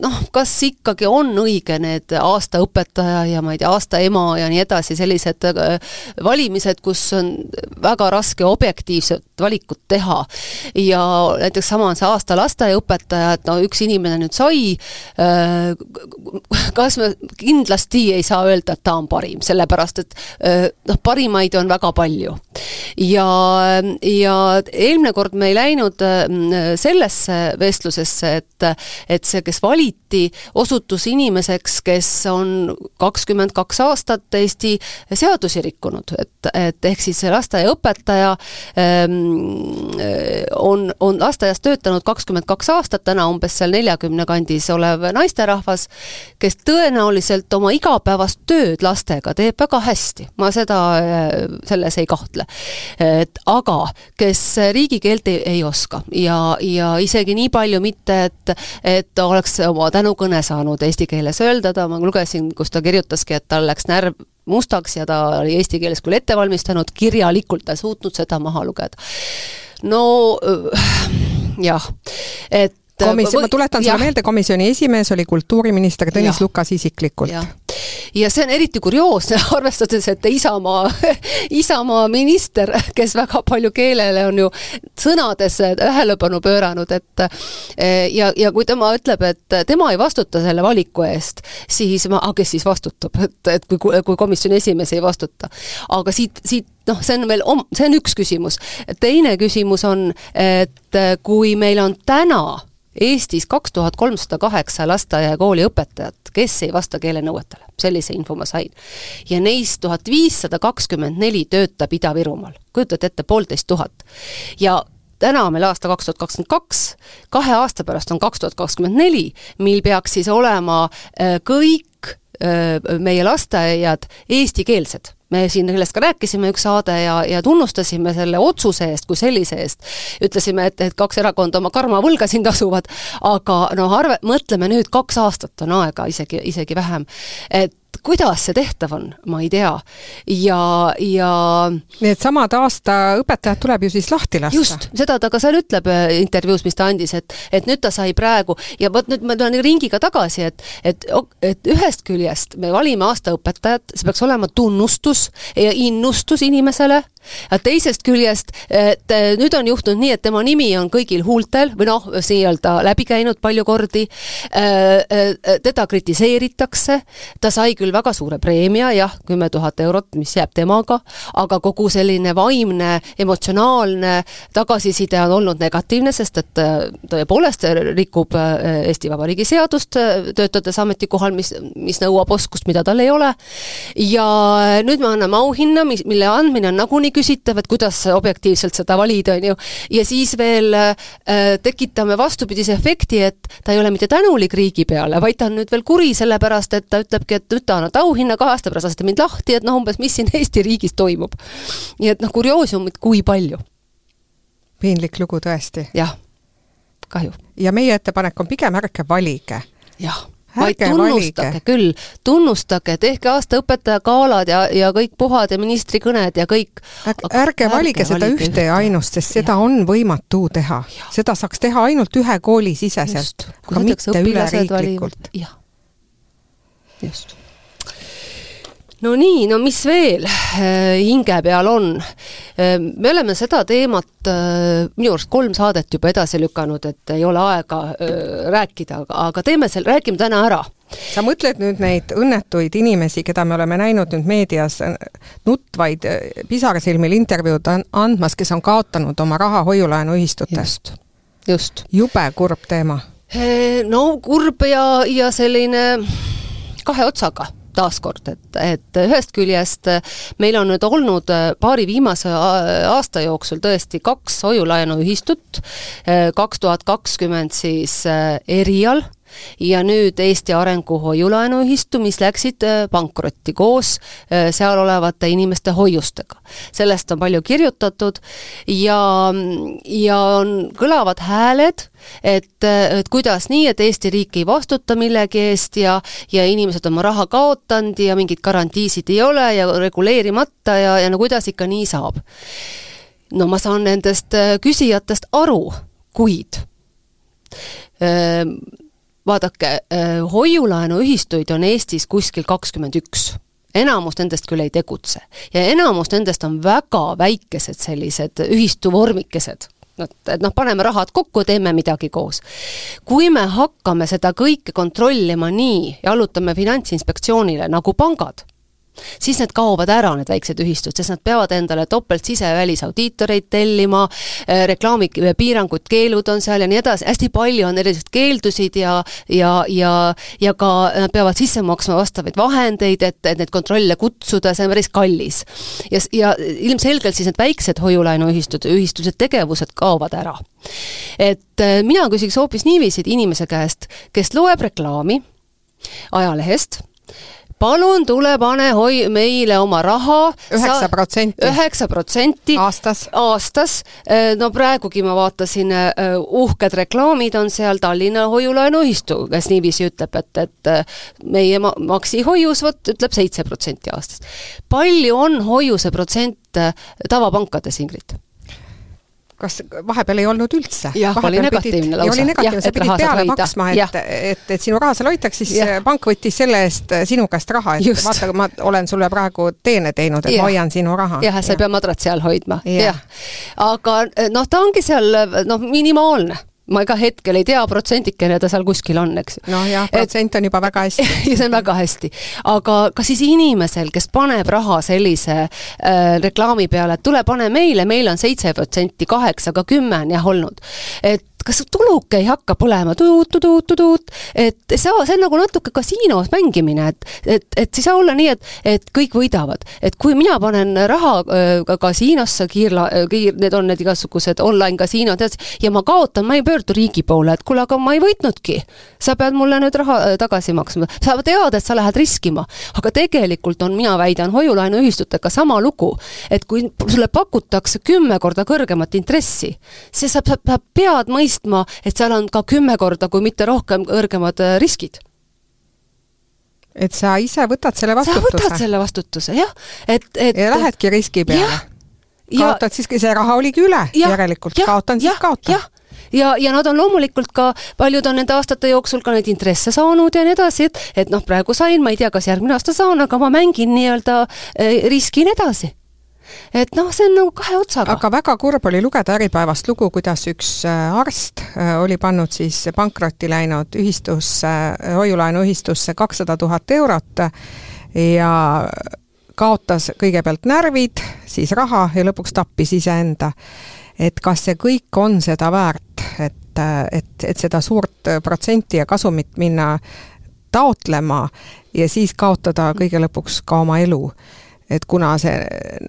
noh, kas ikkagi on õige need aasta õpetaja ja ma ei tea, aasta ema ja nii edasi, sellised valimised, kus on väga raske objektiivset valikut teha. ja näiteks sama on see aasta lasteaiaõpetaja, et no üks inimene nüüd sai, kas me kindlasti ei saa öelda, et ta on parim, sellepärast et noh, parimaid on väga palju. ja, ja eelmine kord me ei läinud sellesse vestlusesse, et, et see, kes valiti, osutus inimeseks, kes on kakskümmend kaks aastat Eesti seadusi rikkunud, et, et ehk siis lasteaiaõpetaja ähm, on, on lasteaias töötanud kakskümmend kaks aastat, täna umbes seal neljakümne kandis olev naisterahvas, kes tõenäoliselt oma igapäevast tööd lastega teeb väga hästi, ma seda, selles ei kahtle. et aga, kes riigikeelt ei, ei oska ja, ja isegi nii palju mitte, et, et oleks oma tänukõne saanud eesti keeles öelda, ta, ma lugesin, kus ta kirjutaski, et tal läks närv mustaks ja ta oli eesti keeles küll ette valmistanud, kirjalikult ta ei suutnud seda maha lugeda. no jah, et komisjon, ma tuletan sulle meelde, komisjoni esimees oli kultuuriminister Tõnis ja. Lukas isiklikult. Ja see on eriti kurioosne, arvestades, et Isamaa, Isamaa minister, kes väga palju keelele on ju sõnades tähelepanu pööranud, et ja, ja kui tema ütleb, et tema ei vastuta selle valiku eest, siis ma, aga kes siis vastutab, et, et kui, kui komisjoni esimees ei vastuta. aga siit, siit noh, see on veel, see on üks küsimus. teine küsimus on, et kui meil on täna Eestis kaks tuhat kolmsada kaheksa lasteaia ja kooli õpetajat, kes ei vasta keelenõuetele, sellise info ma sain. ja neist tuhat viissada kakskümmend neli töötab Ida-Virumaal, kujutate ette, poolteist tuhat. ja täna on meil aasta kaks tuhat kakskümmend kaks, kahe aasta pärast on kaks tuhat kakskümmend neli, mil peaks siis olema äh, kõik äh, meie lasteaiad eestikeelsed me siin sellest ka rääkisime üks saade ja, ja tunnustasime selle otsuse eest kui sellise eest. ütlesime, et, et kaks erakonda oma karma võlga siin tasuvad, aga noh, arve, mõtleme nüüd, kaks aastat on aega, isegi, isegi vähem. et kuidas see tehtav on, ma ei tea. ja, ja Needsamad aasta õpetajad tuleb ju siis lahti lasta. just, seda ta ka seal ütleb äh, intervjuus, mis ta andis, et et nüüd ta sai praegu ja vot nüüd ma tulen ringiga tagasi, et et, et ühest küljest me valime aasta õpetajat, see peaks olema tunnustus ja innustus inimesele, aga teisest küljest, et nüüd on juhtunud nii, et tema nimi on kõigil huultel või noh, nii-öelda läbi käinud palju kordi, äh, äh, teda kritiseeritakse, ta sai küll väga suure preemia, jah, kümme tuhat eurot, mis jääb temaga, aga kogu selline vaimne, emotsionaalne tagasiside on olnud negatiivne, sest et äh, tõepoolest rikub Eesti Vabariigi seadust, töötades ametikohal, mis, mis nõuab oskust, mida tal ei ole, ja nüüd me anname auhinna, mis, mille andmine on nagunii küsitav, et kuidas objektiivselt seda valida, on ju, ja siis veel äh, tekitame vastupidise efekti, et ta ei ole mitte tänulik riigi peale, vaid ta on nüüd veel kuri, sellepärast et ta ütlebki, et nüüd ta annab auhinna, kahe aasta pärast lasete mind lahti, et noh, umbes mis siin Eesti riigis toimub. nii et noh, kurioosumit kui palju. piinlik lugu tõesti. jah, kahju. ja meie ettepanek on pigem ärge valige. jah vaid tunnustage valige. küll, tunnustage, tehke aasta õpetaja galad ja, ja kõik puhad ja ministrikõned ja kõik. ärge, ärge valige seda ühte, ühte ja ainust, sest seda ja. on võimatu teha. seda saaks teha ainult ühe kooli siseselt, aga mitte üleriiklikult. just no nii, no mis veel äh, hinge peal on? Äh, me oleme seda teemat äh, minu arust kolm saadet juba edasi lükanud, et ei ole aega rääkida, aga, teeme selle, räägime täna ära sa mõtled nüüd neid õnnetuid inimesi, keda me oleme näinud nüüd meedias nutvaid pisarasilmil intervjuud andmas, kes on kaotanud oma raha hoiulaenuühistutes? just, just. jube kurb teema. no kurb ja, ja selline kahe otsaga taaskord, et, et ühest küljest meil on nüüd olnud paari viimase aasta jooksul tõesti kaks hoiulaenuühistut, kaks tuhat kakskümmend siis Erial ja nüüd Eesti Arengu Hoiulaenuühistu, mis läksid äh, pankrotti koos äh, seal olevate inimeste hoiustega. sellest on palju kirjutatud ja, ja on kõlavad hääled, et, et kuidas nii, et Eesti riik ei vastuta millegi eest ja, ja inimesed oma raha kaotanud ja mingeid garantiisid ei ole ja reguleerimata ja, ja no kuidas ikka nii saab. no ma saan nendest äh, küsijatest aru, kuid vaadake, äh, hoiulaenuühistuid on Eestis kuskil kakskümmend üks. Enamus nendest küll ei tegutse. Ja enamus nendest on väga väikesed sellised ühistuvormikesed. Et, et noh, paneme rahad kokku, teeme midagi koos. kui me hakkame seda kõike kontrollima nii ja allutame Finantsinspektsioonile nagu pangad, siis need kaovad ära, need väiksed ühistud, sest nad peavad endale topelt sise- ja välisaudiitoreid tellima, äh, reklaamipiirangud, keelud on seal ja nii edasi, hästi palju on erinevaid keeldusid ja ja, ja ja ka nad peavad sisse maksma vastavaid vahendeid, et, et neid kontrolle kutsuda, see on päris kallis. ja, ja ilmselgelt siis need väiksed hoiulaenuühistud, ühistused, tegevused kaovad ära. et äh, mina küsiks hoopis niiviisi, inimese käest, kes loeb reklaami ajalehest, palun tule, pane hoi-, meile oma raha. üheksa protsenti. üheksa protsenti. aastas. aastas, äh, no praegugi ma vaatasin, äh, uhked reklaamid on seal Tallinna Hoiulaenuühistu, kes niiviisi ütleb, et, et äh, meie ma-, Maxi hoius, vot ütleb seitse protsenti aastas. palju on hoiuse protsent tavapankades, Ingrid? Kas vahepeal ei olnud üldse? jah, oli negatiivne lausa. oli negatiivne, sa pidid peale hoida. maksma, et, et, et sinu raha seal hoitaks, siis ja. pank võttis selle eest sinu käest raha, et Just. vaata, ma olen sulle praegu teene teinud, et ja. ma hoian sinu raha. jah, sa ei pea madratsi all hoidma, jah. aga noh, ta ongi seal noh, minimaalne ma ka hetkel ei tea, protsendikene ta seal kuskil on, eks. noh jah, protsent on juba väga hästi ja see on väga hästi. aga kas siis inimesel, kes paneb raha sellise äh, reklaami peale, et tule pane meile, meil on seitse protsenti, kaheksa, ka kümme on jah olnud. et kas tuluke ei hakka põlema tuut-tuut-tuut, et see, see on nagu natuke kasiinos mängimine, et, et, et ei saa olla nii, et, et kõik võidavad. et kui mina panen raha ka kasiinosse, kiirla-, kiir-, need on need igasugused online kasiinod ja ma kaotan, ma ei pöördu riigi poole, et kuule, aga ma ei võitnudki. sa pead mulle nüüd raha tagasi maksma, sa tead, et sa lähed riskima, aga tegelikult on, mina väidan, hoiu-laenuühistutega sama lugu, et kui sulle pakutakse kümme korda kõrgemat intressi, siis sa, sa, sa pead mõistma, et seal on ka kümme korda, kui mitte rohkem, kõrgemad äh, riskid. Et sa ise võtad selle vastutuse? sa võtad selle vastutuse, jah, et, et ja lähedki riski peale? kaotad siiski, see raha oligi üle ja, järelikult, kaotan siis kaotan. ja, ja nad on loomulikult ka, paljud on nende aastate jooksul ka neid intresse saanud ja nii edasi, et, et noh, praegu sain, ma ei tea, kas järgmine aasta saan, aga ma mängin nii-öelda eh, riskin edasi et noh, see on nagu kahe otsaga. aga väga kurb oli lugeda Äripäevast lugu, kuidas üks äh, arst äh, oli pannud siis pankrotti läinud ühistusse, äh, hoiulaenuühistusse kakssada tuhat eurot ja kaotas kõigepealt närvid, siis raha ja lõpuks tappis iseenda. et kas see kõik on seda väärt, et, et, et seda suurt protsenti ja kasumit minna taotlema ja siis kaotada kõige lõpuks ka oma elu et kuna see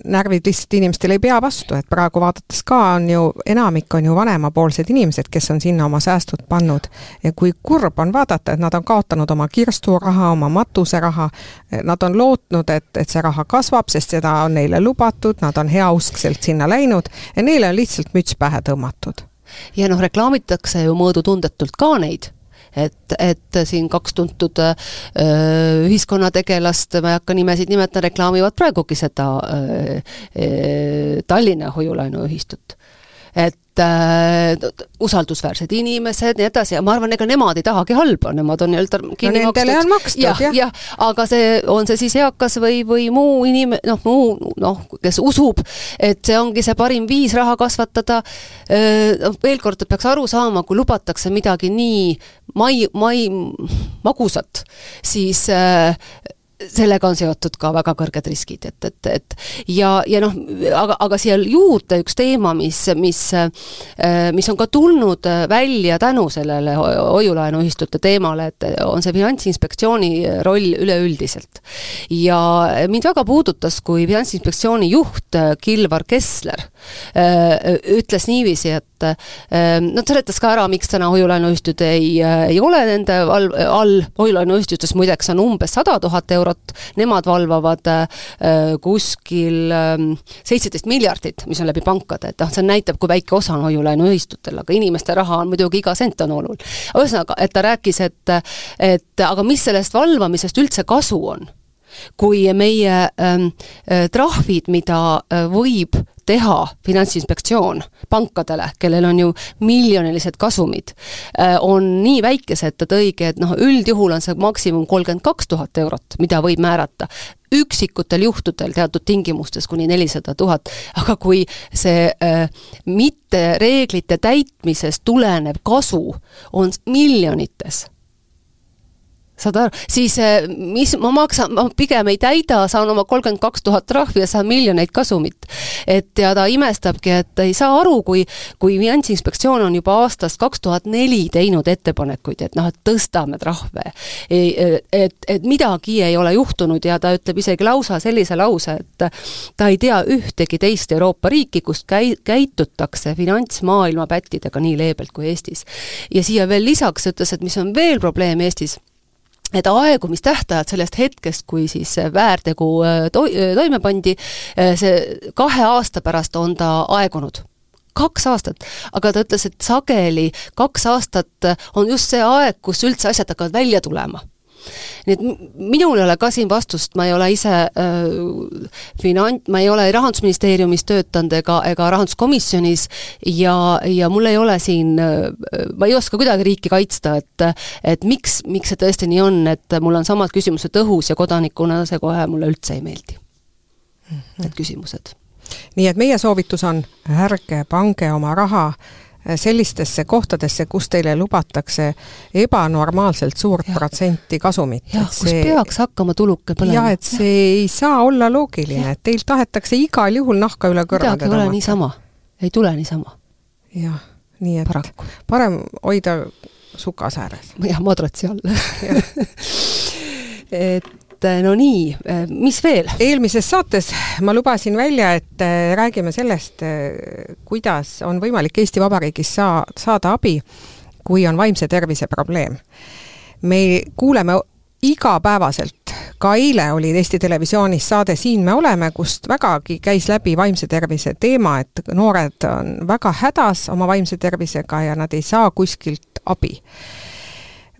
närvid lihtsalt inimestel ei pea vastu, et praegu vaadates ka on ju, enamik on ju vanemapoolsed inimesed, kes on sinna oma säästud pannud. ja kui kurb on vaadata, et nad on kaotanud oma kirsturaha, oma matuseraha, nad on lootnud, et, et see raha kasvab, sest seda on neile lubatud, nad on heauskselt sinna läinud ja neile on lihtsalt müts pähe tõmmatud ja noh, reklaamitakse ju mõõdutundetult ka neid et, et siin kaks tuntud öö, äh, ühiskonnategelast, ma ei hakka nimesid nimetama, reklaamivad praegugi seda öö, äh, Tallinna hoiulaenuühistut et äh, usaldusväärsed inimesed, nii edasi, ja ma arvan, ega nemad ei tahagi halba, nemad on nii-öelda kinni no, makstud. on makstud, jah. jah ja,, aga see, on see siis eakas või, või muu inim-, noh, muu noh, kes usub, et see ongi see parim viis raha kasvatada, noh, veel kord, peaks aru saama, kui lubatakse midagi nii mai, mai, magusat, siis äh, sellega on seotud ka väga kõrged riskid, et, et, et ja, ja noh, aga, aga siia juurde üks teema, mis, mis, äh, mis on ka tulnud välja tänu sellele hoiulaenuühistute teemale, et on see Finantsinspektsiooni roll üleüldiselt. ja mind väga puudutas, kui Finantsinspektsiooni juht Kilvar Kessler äh, ütles niiviisi, et nad seletas ka ära, miks täna hoiulaenuühistud ei, ei ole nende all, all, hoiulaenuühistutes muideks on umbes sada tuhat eurot, eurot, nemad valvavad äh, kuskil ähm, seitseteist miljardit, mis on läbi pankade, et noh, see näitab, kui väike osa on hoiulaenuühistutel, aga inimeste raha on muidugi iga sent on oluline. ühesõnaga, et ta rääkis, et, et aga mis sellest valvamisest üldse kasu on kui meie ähm, äh, trahvid, mida äh, võib teha Finantsinspektsioon pankadele, kellel on ju miljonilised kasumid, äh, on nii väikesed, ta tõigi, et noh, üldjuhul on see maksimum kolmkümmend kaks tuhat eurot, mida võib määrata. Üksikutel juhtudel teatud tingimustes kuni nelisada tuhat, aga kui see äh, mitte reeglite täitmisest tulenev kasu on miljonites saad aru, siis eh, mis ma maksan, ma pigem ei täida, saan oma kolmkümmend kaks tuhat trahvi ja saan miljoneid kasumit. et ja ta imestabki, et ei saa aru, kui, kui Finantsinspektsioon on juba aastast kaks tuhat neli teinud ettepanekuid, et noh, et tõstame trahve. et, et midagi ei ole juhtunud ja ta ütleb isegi lausa sellise lause, et ta ei tea ühtegi teist Euroopa riiki, kus käi-, käitutakse finantsmaailma pättidega nii leebelt kui Eestis. ja siia veel lisaks ütles, et mis on veel probleem Eestis et aegumistähtajad sellest hetkest, kui siis väärtegu äh, to-, äh, toime pandi, äh, see kahe aasta pärast on ta aegunud. Kaks aastat, aga ta ütles, et sageli kaks aastat on just see aeg, kus üldse asjad hakkavad välja tulema nii et minul ei ole ka siin vastust, ma ei ole ise äh, finant-, ma ei ole Rahandusministeeriumis töötanud ega, ega Rahanduskomisjonis ja, ja mul ei ole siin äh,, ma ei oska kuidagi riiki kaitsta, et et miks, miks see tõesti nii on, et mul on samad küsimused õhus ja kodanikuna see kohe mulle üldse ei meeldi. -hmm. Need küsimused. nii et meie soovitus on, ärge pange oma raha äh, sellistesse kohtadesse, kus teile lubatakse ebanormaalselt suurt ja. protsenti kasumit. jah, kus see, peaks hakkama tuluke põlema. jah, et see ei saa olla loogiline, et teilt tahetakse igal juhul nahka üle kõrvade tõmmata. midagi ei ole niisama, ei tule niisama. jah, nii et paraku. parem hoida sukas ääres. jah, madratsi all et no nii, mis veel? eelmises saates ma lubasin välja, et äh, räägime sellest, kuidas on võimalik Eesti Vabariigis saa, saada abi, kui on vaimse tervise probleem. me kuuleme igapäevaselt, ka eile oli Eesti Televisioonis saade Siin me oleme, kust vägagi käis läbi vaimse tervise teema, et noored on väga hädas oma vaimse tervisega ja nad ei saa kuskilt abi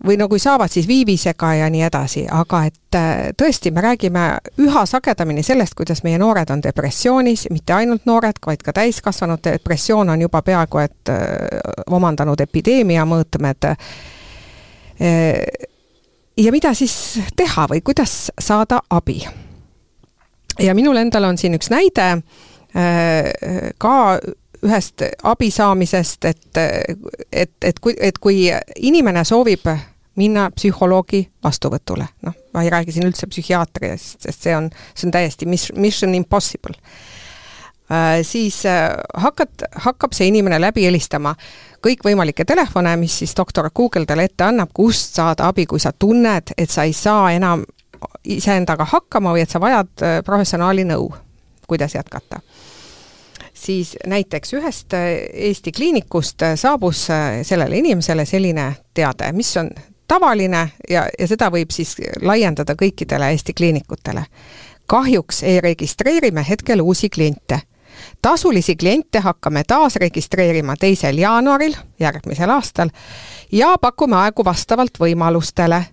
või no kui saavad, siis viivisega ja nii edasi, aga et äh, tõesti, me räägime üha sagedamini sellest, kuidas meie noored on depressioonis, mitte ainult noored, vaid ka täiskasvanud, depressioon on juba peaaegu et äh, omandanud epideemia mõõtmed. Äh, ja mida siis teha või kuidas saada abi? ja minul endal on siin üks näide ka ühest abi saamisest, et, et, et kui, et kui inimene soovib minna psühholoogi vastuvõtule, noh, ma ei räägi siin üldse psühhiaatriast, sest see on, see on täiesti mission impossible äh,. Siis äh, hakkad, hakkab see inimene läbi helistama kõikvõimalikke telefone, mis siis doktor Google talle ette annab, kust saada abi, kui sa tunned, et sa ei saa enam iseendaga hakkama või et sa vajad äh, professionaali nõu, kuidas jätkata siis näiteks ühest äh, Eesti kliinikust äh, saabus sellele inimesele selline teade, mis on tavaline ja, ja seda võib siis laiendada kõikidele Eesti kliinikutele. kahjuks ei registreeri me hetkel uusi kliente. tasulisi kliente hakkame taas registreerima teisel jaanuaril järgmisel aastal ja pakume aegu vastavalt võimalustele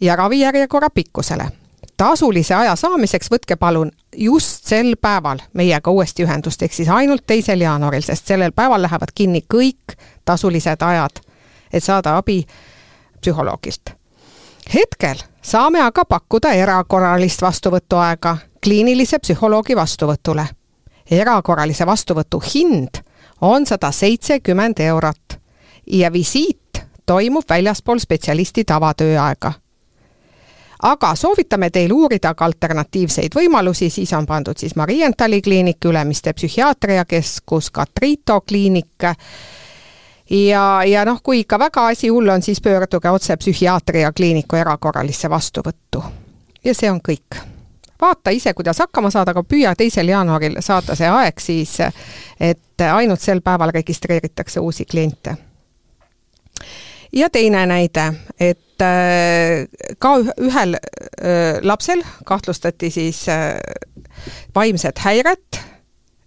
ja ravijärjekorra pikkusele. tasulise aja saamiseks võtke palun just sel päeval meiega uuesti ühendust, ehk siis ainult teisel jaanuaril, sest sellel päeval lähevad kinni kõik tasulised ajad, et saada abi psühholoogilt. hetkel saame aga pakkuda erakorralist vastuvõtuaega kliinilise psühholoogi vastuvõtule. erakorralise vastuvõtu hind on sada seitsekümmend eurot ja visiit toimub väljaspool spetsialisti tavatööaega aga soovitame teil uurida ka alternatiivseid võimalusi, siis on pandud siis Marienthali kliinik, Ülemiste psühhiaatriakeskus, Catrito kliinik ja, ja noh, kui ikka väga asi hull on, siis pöörduge otse psühhiaatria kliiniku erakorralisse vastuvõttu. ja see on kõik. vaata ise, kuidas hakkama saada, aga püüa teisel jaanuaril saada see aeg siis, et ainult sel päeval registreeritakse uusi kliente. ja teine näide, et äh, ka ühel äh, lapsel kahtlustati siis äh, vaimset häiret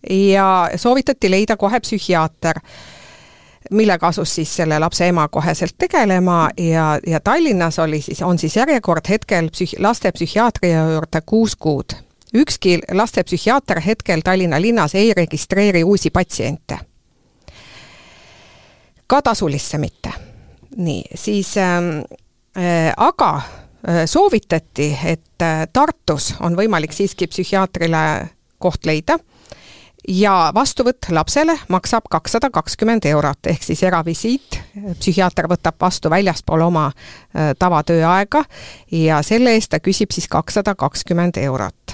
ja soovitati leida kohe psühhiaater millega asus siis selle lapse ema koheselt tegelema ja, ja Tallinnas oli siis, on siis järjekord hetkel psüh-, lastepsühhiaatria juurde kuus kuud. ükski lastepsühhiaater hetkel Tallinna linnas ei registreeri uusi patsiente. ka tasulisse mitte. nii, siis ähm, äh, aga äh, soovitati, et äh, Tartus on võimalik siiski psühhiaatrile koht leida ja vastuvõtt lapsele maksab kakssada kakskümmend eurot, ehk siis eravisiit, psühhiaater võtab vastu väljaspool oma äh, tavatööaega ja selle eest ta küsib siis kakssada kakskümmend eurot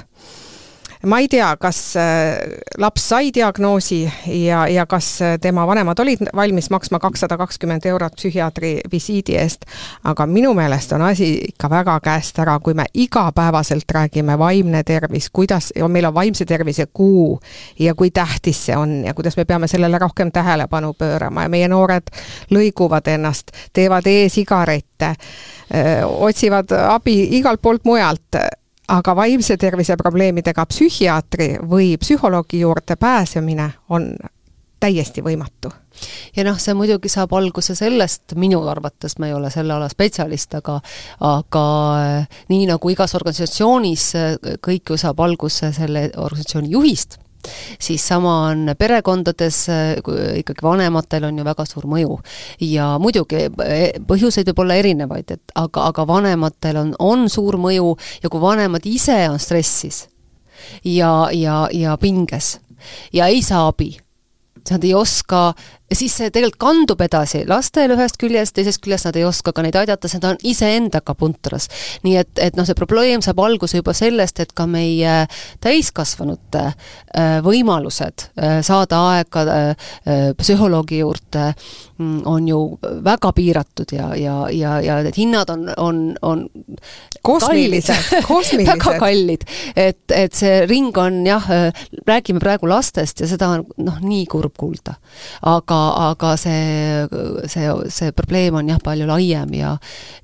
ma ei tea, kas äh, laps sai diagnoosi ja, ja kas äh, tema vanemad olid valmis maksma kakssada kakskümmend eurot psühhiaatri visiidi eest, aga minu meelest on asi ikka väga käest ära, kui me igapäevaselt räägime vaimne tervis, kuidas, meil on vaimse tervise kuu ja kui tähtis see on ja kuidas me peame sellele rohkem tähelepanu pöörama ja meie noored lõiguvad ennast, teevad e-sigarette, otsivad abi igalt poolt mujalt aga vaimse tervise probleemidega psühhiaatri või psühholoogi juurde pääsemine on täiesti võimatu. ja noh, see muidugi saab alguse sellest, minu arvates, ma ei ole selle ala spetsialist, aga aga äh, nii nagu igas organisatsioonis, äh, kõik ju saab alguse selle organisatsiooni juhist siis sama on perekondades, ikkagi vanematel on ju väga suur mõju. ja muidugi e, põhjuseid võib olla erinevaid, et aga, aga vanematel on, on suur mõju ja kui vanemad ise on stressis ja, ja, ja pinges ja ei saa abi, nad ei oska siis see tegelikult kandub edasi lastele ühest küljest, teisest küljest nad ei oska ka neid aidata, nad on iseendaga puntras. nii et, et noh, see probleem saab alguse juba sellest, et ka meie täiskasvanute äh, võimalused äh, saada aega äh, psühholoogi juurde mm, on ju väga piiratud ja, ja, ja, ja need hinnad on, on, on kosmilised, kosmilised. väga kallid. et, et see ring on jah, räägime praegu lastest ja seda on noh, nii kurb kuulda. aga, aga see, see, see probleem on jah, palju laiem ja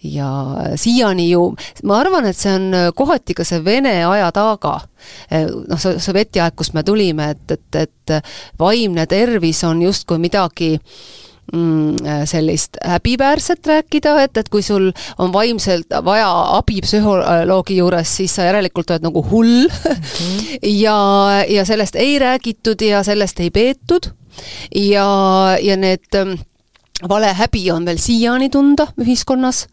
ja siiani ju, ma arvan, et see on kohati ka see Vene aja taaga, noh, see sovjeti aeg, kust me tulime, et, et, et vaimne tervis on justkui midagi mm, sellist häbiväärset rääkida, et, et kui sul on vaimselt vaja abi psühholoogi juures, siis sa järelikult oled nagu hull mm. -hmm. ja, ja sellest ei räägitud ja sellest ei peetud ja, ja need ähm, vale häbi on veel siiani tunda ühiskonnas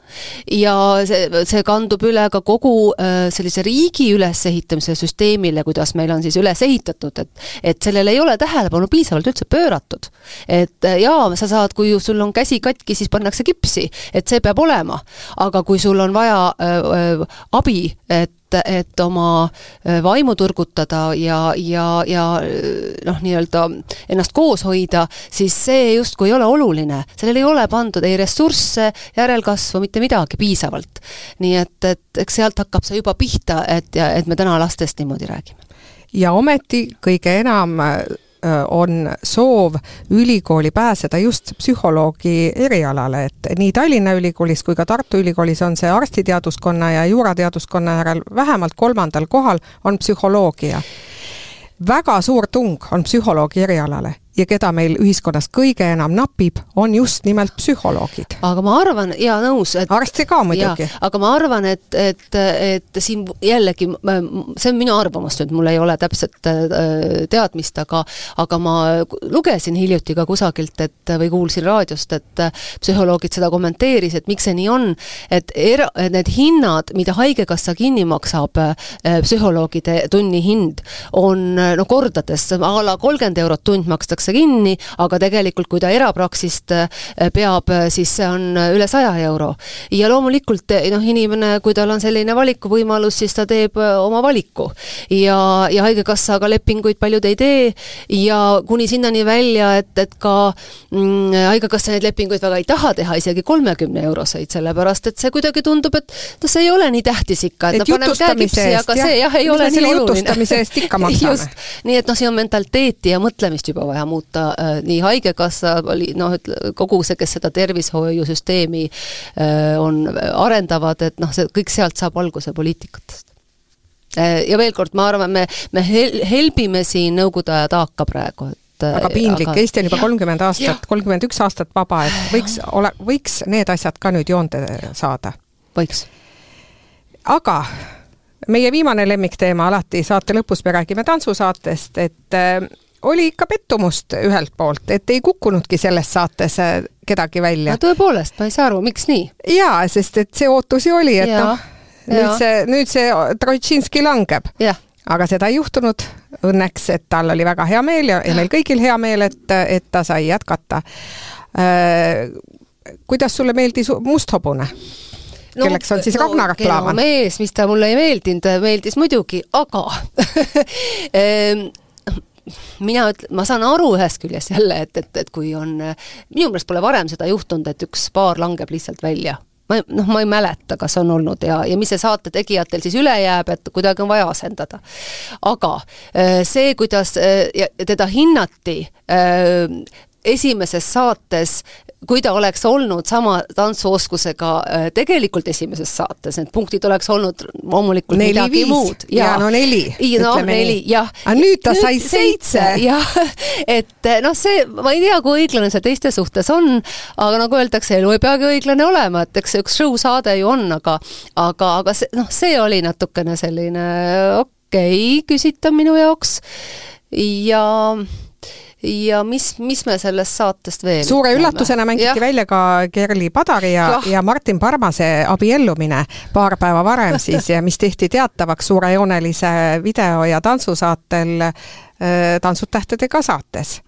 ja see, see kandub üle ka kogu äh, sellise riigi ülesehitamise süsteemile, kuidas meil on siis üles ehitatud, et et sellele ei ole tähelepanu piisavalt üldse pööratud. et äh, jaa, sa saad, kui sul on käsi katki, siis pannakse kipsi, et see peab olema. aga kui sul on vaja äh, äh, abi, et et, et oma äh, vaimu turgutada ja, ja, ja äh, noh, nii-öelda ennast koos hoida, siis see justkui ei ole oluline. sellel ei ole pandud ei ressursse, järelkasvu, mitte midagi piisavalt. nii et, et eks sealt hakkab see juba pihta, et, et me täna lastest niimoodi räägime ja ometi kõige enam on soov ülikooli pääseda just psühholoogi erialale, et nii Tallinna Ülikoolis kui ka Tartu Ülikoolis on see arstiteaduskonna ja juurateaduskonna järel vähemalt kolmandal kohal on psühholoogia. väga suur tung on psühholoogi erialale ja keda meil ühiskonnas kõige enam napib, on just nimelt psühholoogid. aga ma arvan, jaa, nõus, et arste ka muidugi. aga ma arvan, et, et, et siin jällegi, see on minu arvamus nüüd, mul ei ole täpset äh, teadmist, aga aga ma lugesin hiljuti ka kusagilt, et või kuulsin raadiost, et psühholoogid seda kommenteeris, et miks see nii on, et era-, need hinnad, mida Haigekassa kinni maksab, äh, psühholoogide tunnihind, on no kordades, a la kolmkümmend eurot tund makstakse makstakse kinni, aga tegelikult kui ta erapraksist äh, peab, äh, siis see on äh, üle saja euro. ja loomulikult noh, inimene, kui tal on selline valikuvõimalus, siis ta teeb oma valiku. ja, ja Haigekassaga lepinguid paljud ei tee ja kuni sinnani välja, et, et ka mm, Haigekassa neid lepinguid väga ei taha teha, isegi kolmekümne euroseid, sellepärast et see kuidagi tundub, et noh, see ei ole nii tähtis ikka, et, et no paneme käekipsi, aga see jah, ei ole nii oluline. jutustamise eest ikka maksame. nii et noh, siin on mentaliteeti ja mõtlemist juba vaja muuta äh, nii Haigekassa, noh, et kogu see, kes seda tervishoiusüsteemi äh, on, arendavad, et noh, see kõik sealt saab alguse poliitikatest äh, ja veel kord, ma arvan, me, me hel-, helbime siin Nõukogude aja taaka praegu, et väga piinlik Eesti on juba kolmkümmend aastat, kolmkümmend üks aastat vaba, et võiks ole, võiks need asjad ka nüüd joonde saada. võiks. aga meie viimane lemmikteema alati saate lõpus me räägime tantsusaatest, et oli ikka pettumust ühelt poolt, et ei kukkunudki selles saates äh, kedagi välja. tõepoolest, ma ei saa aru, miks nii? jaa, sest et see ootus ju oli, et noh, nüüd see, nüüd see Trotšinski langeb. aga seda ei juhtunud õnneks, et tal oli väga hea meel ja, ja meil kõigil hea meel, et, et ta sai jätkata äh,. kuidas sulle meeldis Must hobune? no, kelleks on siis no, Ragnar Klavan. mees, mis ta mulle ei meeldinud, meeldis muidugi, aga ehm, mina üt-, ma saan aru ühest küljest jälle, et, et, et kui on, minu meelest pole varem seda juhtunud, et üks paar langeb lihtsalt välja ma ei, noh, ma ei mäleta, kas on olnud ja, ja mis see saate tegijatel siis üle jääb, et kuidagi on vaja asendada. aga äh, see, kuidas äh, teda hinnati äh, esimeses saates kui ta oleks olnud sama tantsuoskusega äh, tegelikult esimeses saates, need punktid oleks olnud loomulikult neli, midagi viis. muud. ja no neli. no neli, jah. aga nüüd ta nüüd sai seitse. jah, et äh, noh, see, ma ei tea, kui õiglane see teiste suhtes on, aga nagu öeldakse, elu ei peagi õiglane olema, et eks see üks show saade ju on, aga aga, aga see, noh, see oli natukene selline okei okay, küsitav minu jaoks ja ja mis, mis me sellest saatest veel suure näeme? üllatusena mängiti ja. välja ka Kerli Padari ja, ja., ja Martin Parmase abiellumine paar päeva varem siis ja mis tehti teatavaks suurejoonelise video- ja tantsusaatel äh, Tantsud tähtedega saates.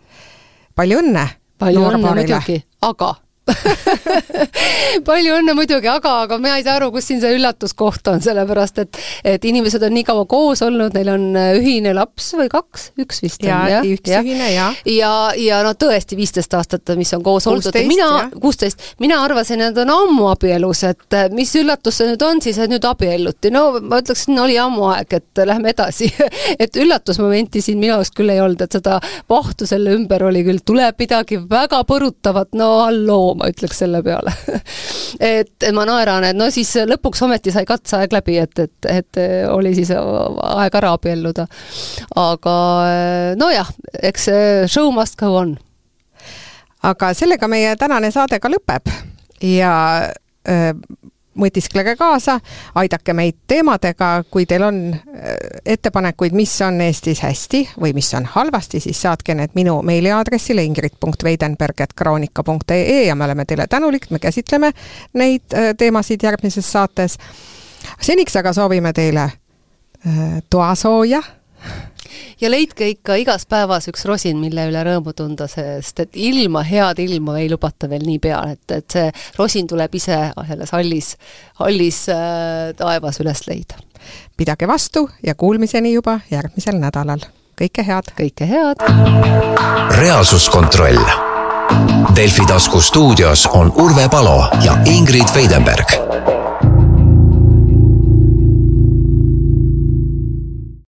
palju õnne palju õnne muidugi, aga palju õnne muidugi, aga, aga mina ei saa aru, kus siin see üllatuskoht on, sellepärast et et inimesed on nii kaua koos olnud, neil on äh, ühine laps või kaks, üks vist ja, on jah? üks ja. ühine, jah. ja, ja no tõesti viisteist aastat, mis on koos oldud, mina, kuusteist, mina arvasin, et on ammu abielus, et äh, mis üllatus see nüüd on siis, et nüüd abielluti, no ma ütleksin, oli ammu aeg, et lähme edasi. Et üllatusmomenti siin minu arust küll ei olnud, et seda vahtu selle ümber oli küll, tuleb midagi väga põrutavat, no halloo, ma ütleks selle peale et ma naeran, et no siis lõpuks ometi sai katseaeg läbi, et, et, et oli siis aeg ära abielluda. aga nojah, eks show must go on. aga sellega meie tänane saade ka lõpeb ja öö, mõtisklege kaasa, aidake meid teemadega, kui teil on äh, ettepanekuid, mis on Eestis hästi või mis on halvasti, siis saatke need minu meiliaadressile ingrid.veidenberg.kroonika.ee ja me oleme teile tänulik, me käsitleme neid äh, teemasid järgmises saates. seniks aga soovime teile äh, toasooja ja leidke ikka igas päevas üks rosin, mille üle rõõmu tunda, sest et ilma, head ilma ei lubata veel niipea, et, et see rosin tuleb ise selles hallis, hallis äh, taevas üles leida. pidage vastu ja kuulmiseni juba järgmisel nädalal. kõike head! kõike head! reaalsuskontroll Delfi tasku stuudios on Urve Palo ja Ingrid Veidenberg